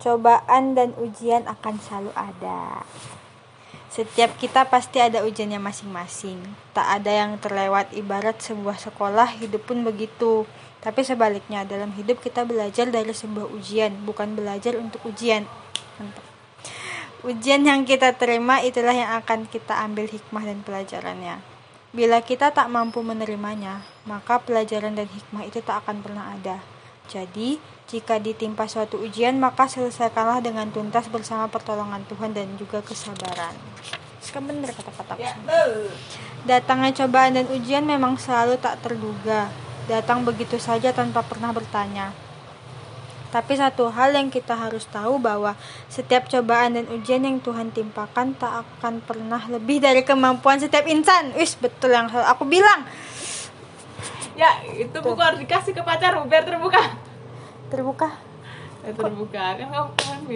cobaan dan ujian akan selalu ada. Setiap kita pasti ada ujiannya masing-masing. Tak ada yang terlewat ibarat sebuah sekolah, hidup pun begitu. Tapi sebaliknya, dalam hidup kita belajar dari sebuah ujian, bukan belajar untuk ujian. Ujian yang kita terima itulah yang akan kita ambil hikmah dan pelajarannya. Bila kita tak mampu menerimanya, maka pelajaran dan hikmah itu tak akan pernah ada. Jadi, jika ditimpa suatu ujian, maka selesaikanlah dengan tuntas bersama pertolongan Tuhan dan juga kesabaran. Sekarang bener kata-kata Ya, Datangnya cobaan dan ujian memang selalu tak terduga. Datang begitu saja tanpa pernah bertanya. Tapi satu hal yang kita harus tahu bahwa setiap cobaan dan ujian yang Tuhan timpakan tak akan pernah lebih dari kemampuan setiap insan. Wis, betul yang aku bilang. Ya itu buku harus dikasih ke pacarmu biar terbuka Terbuka. Ya, terbuka kan kamu kamu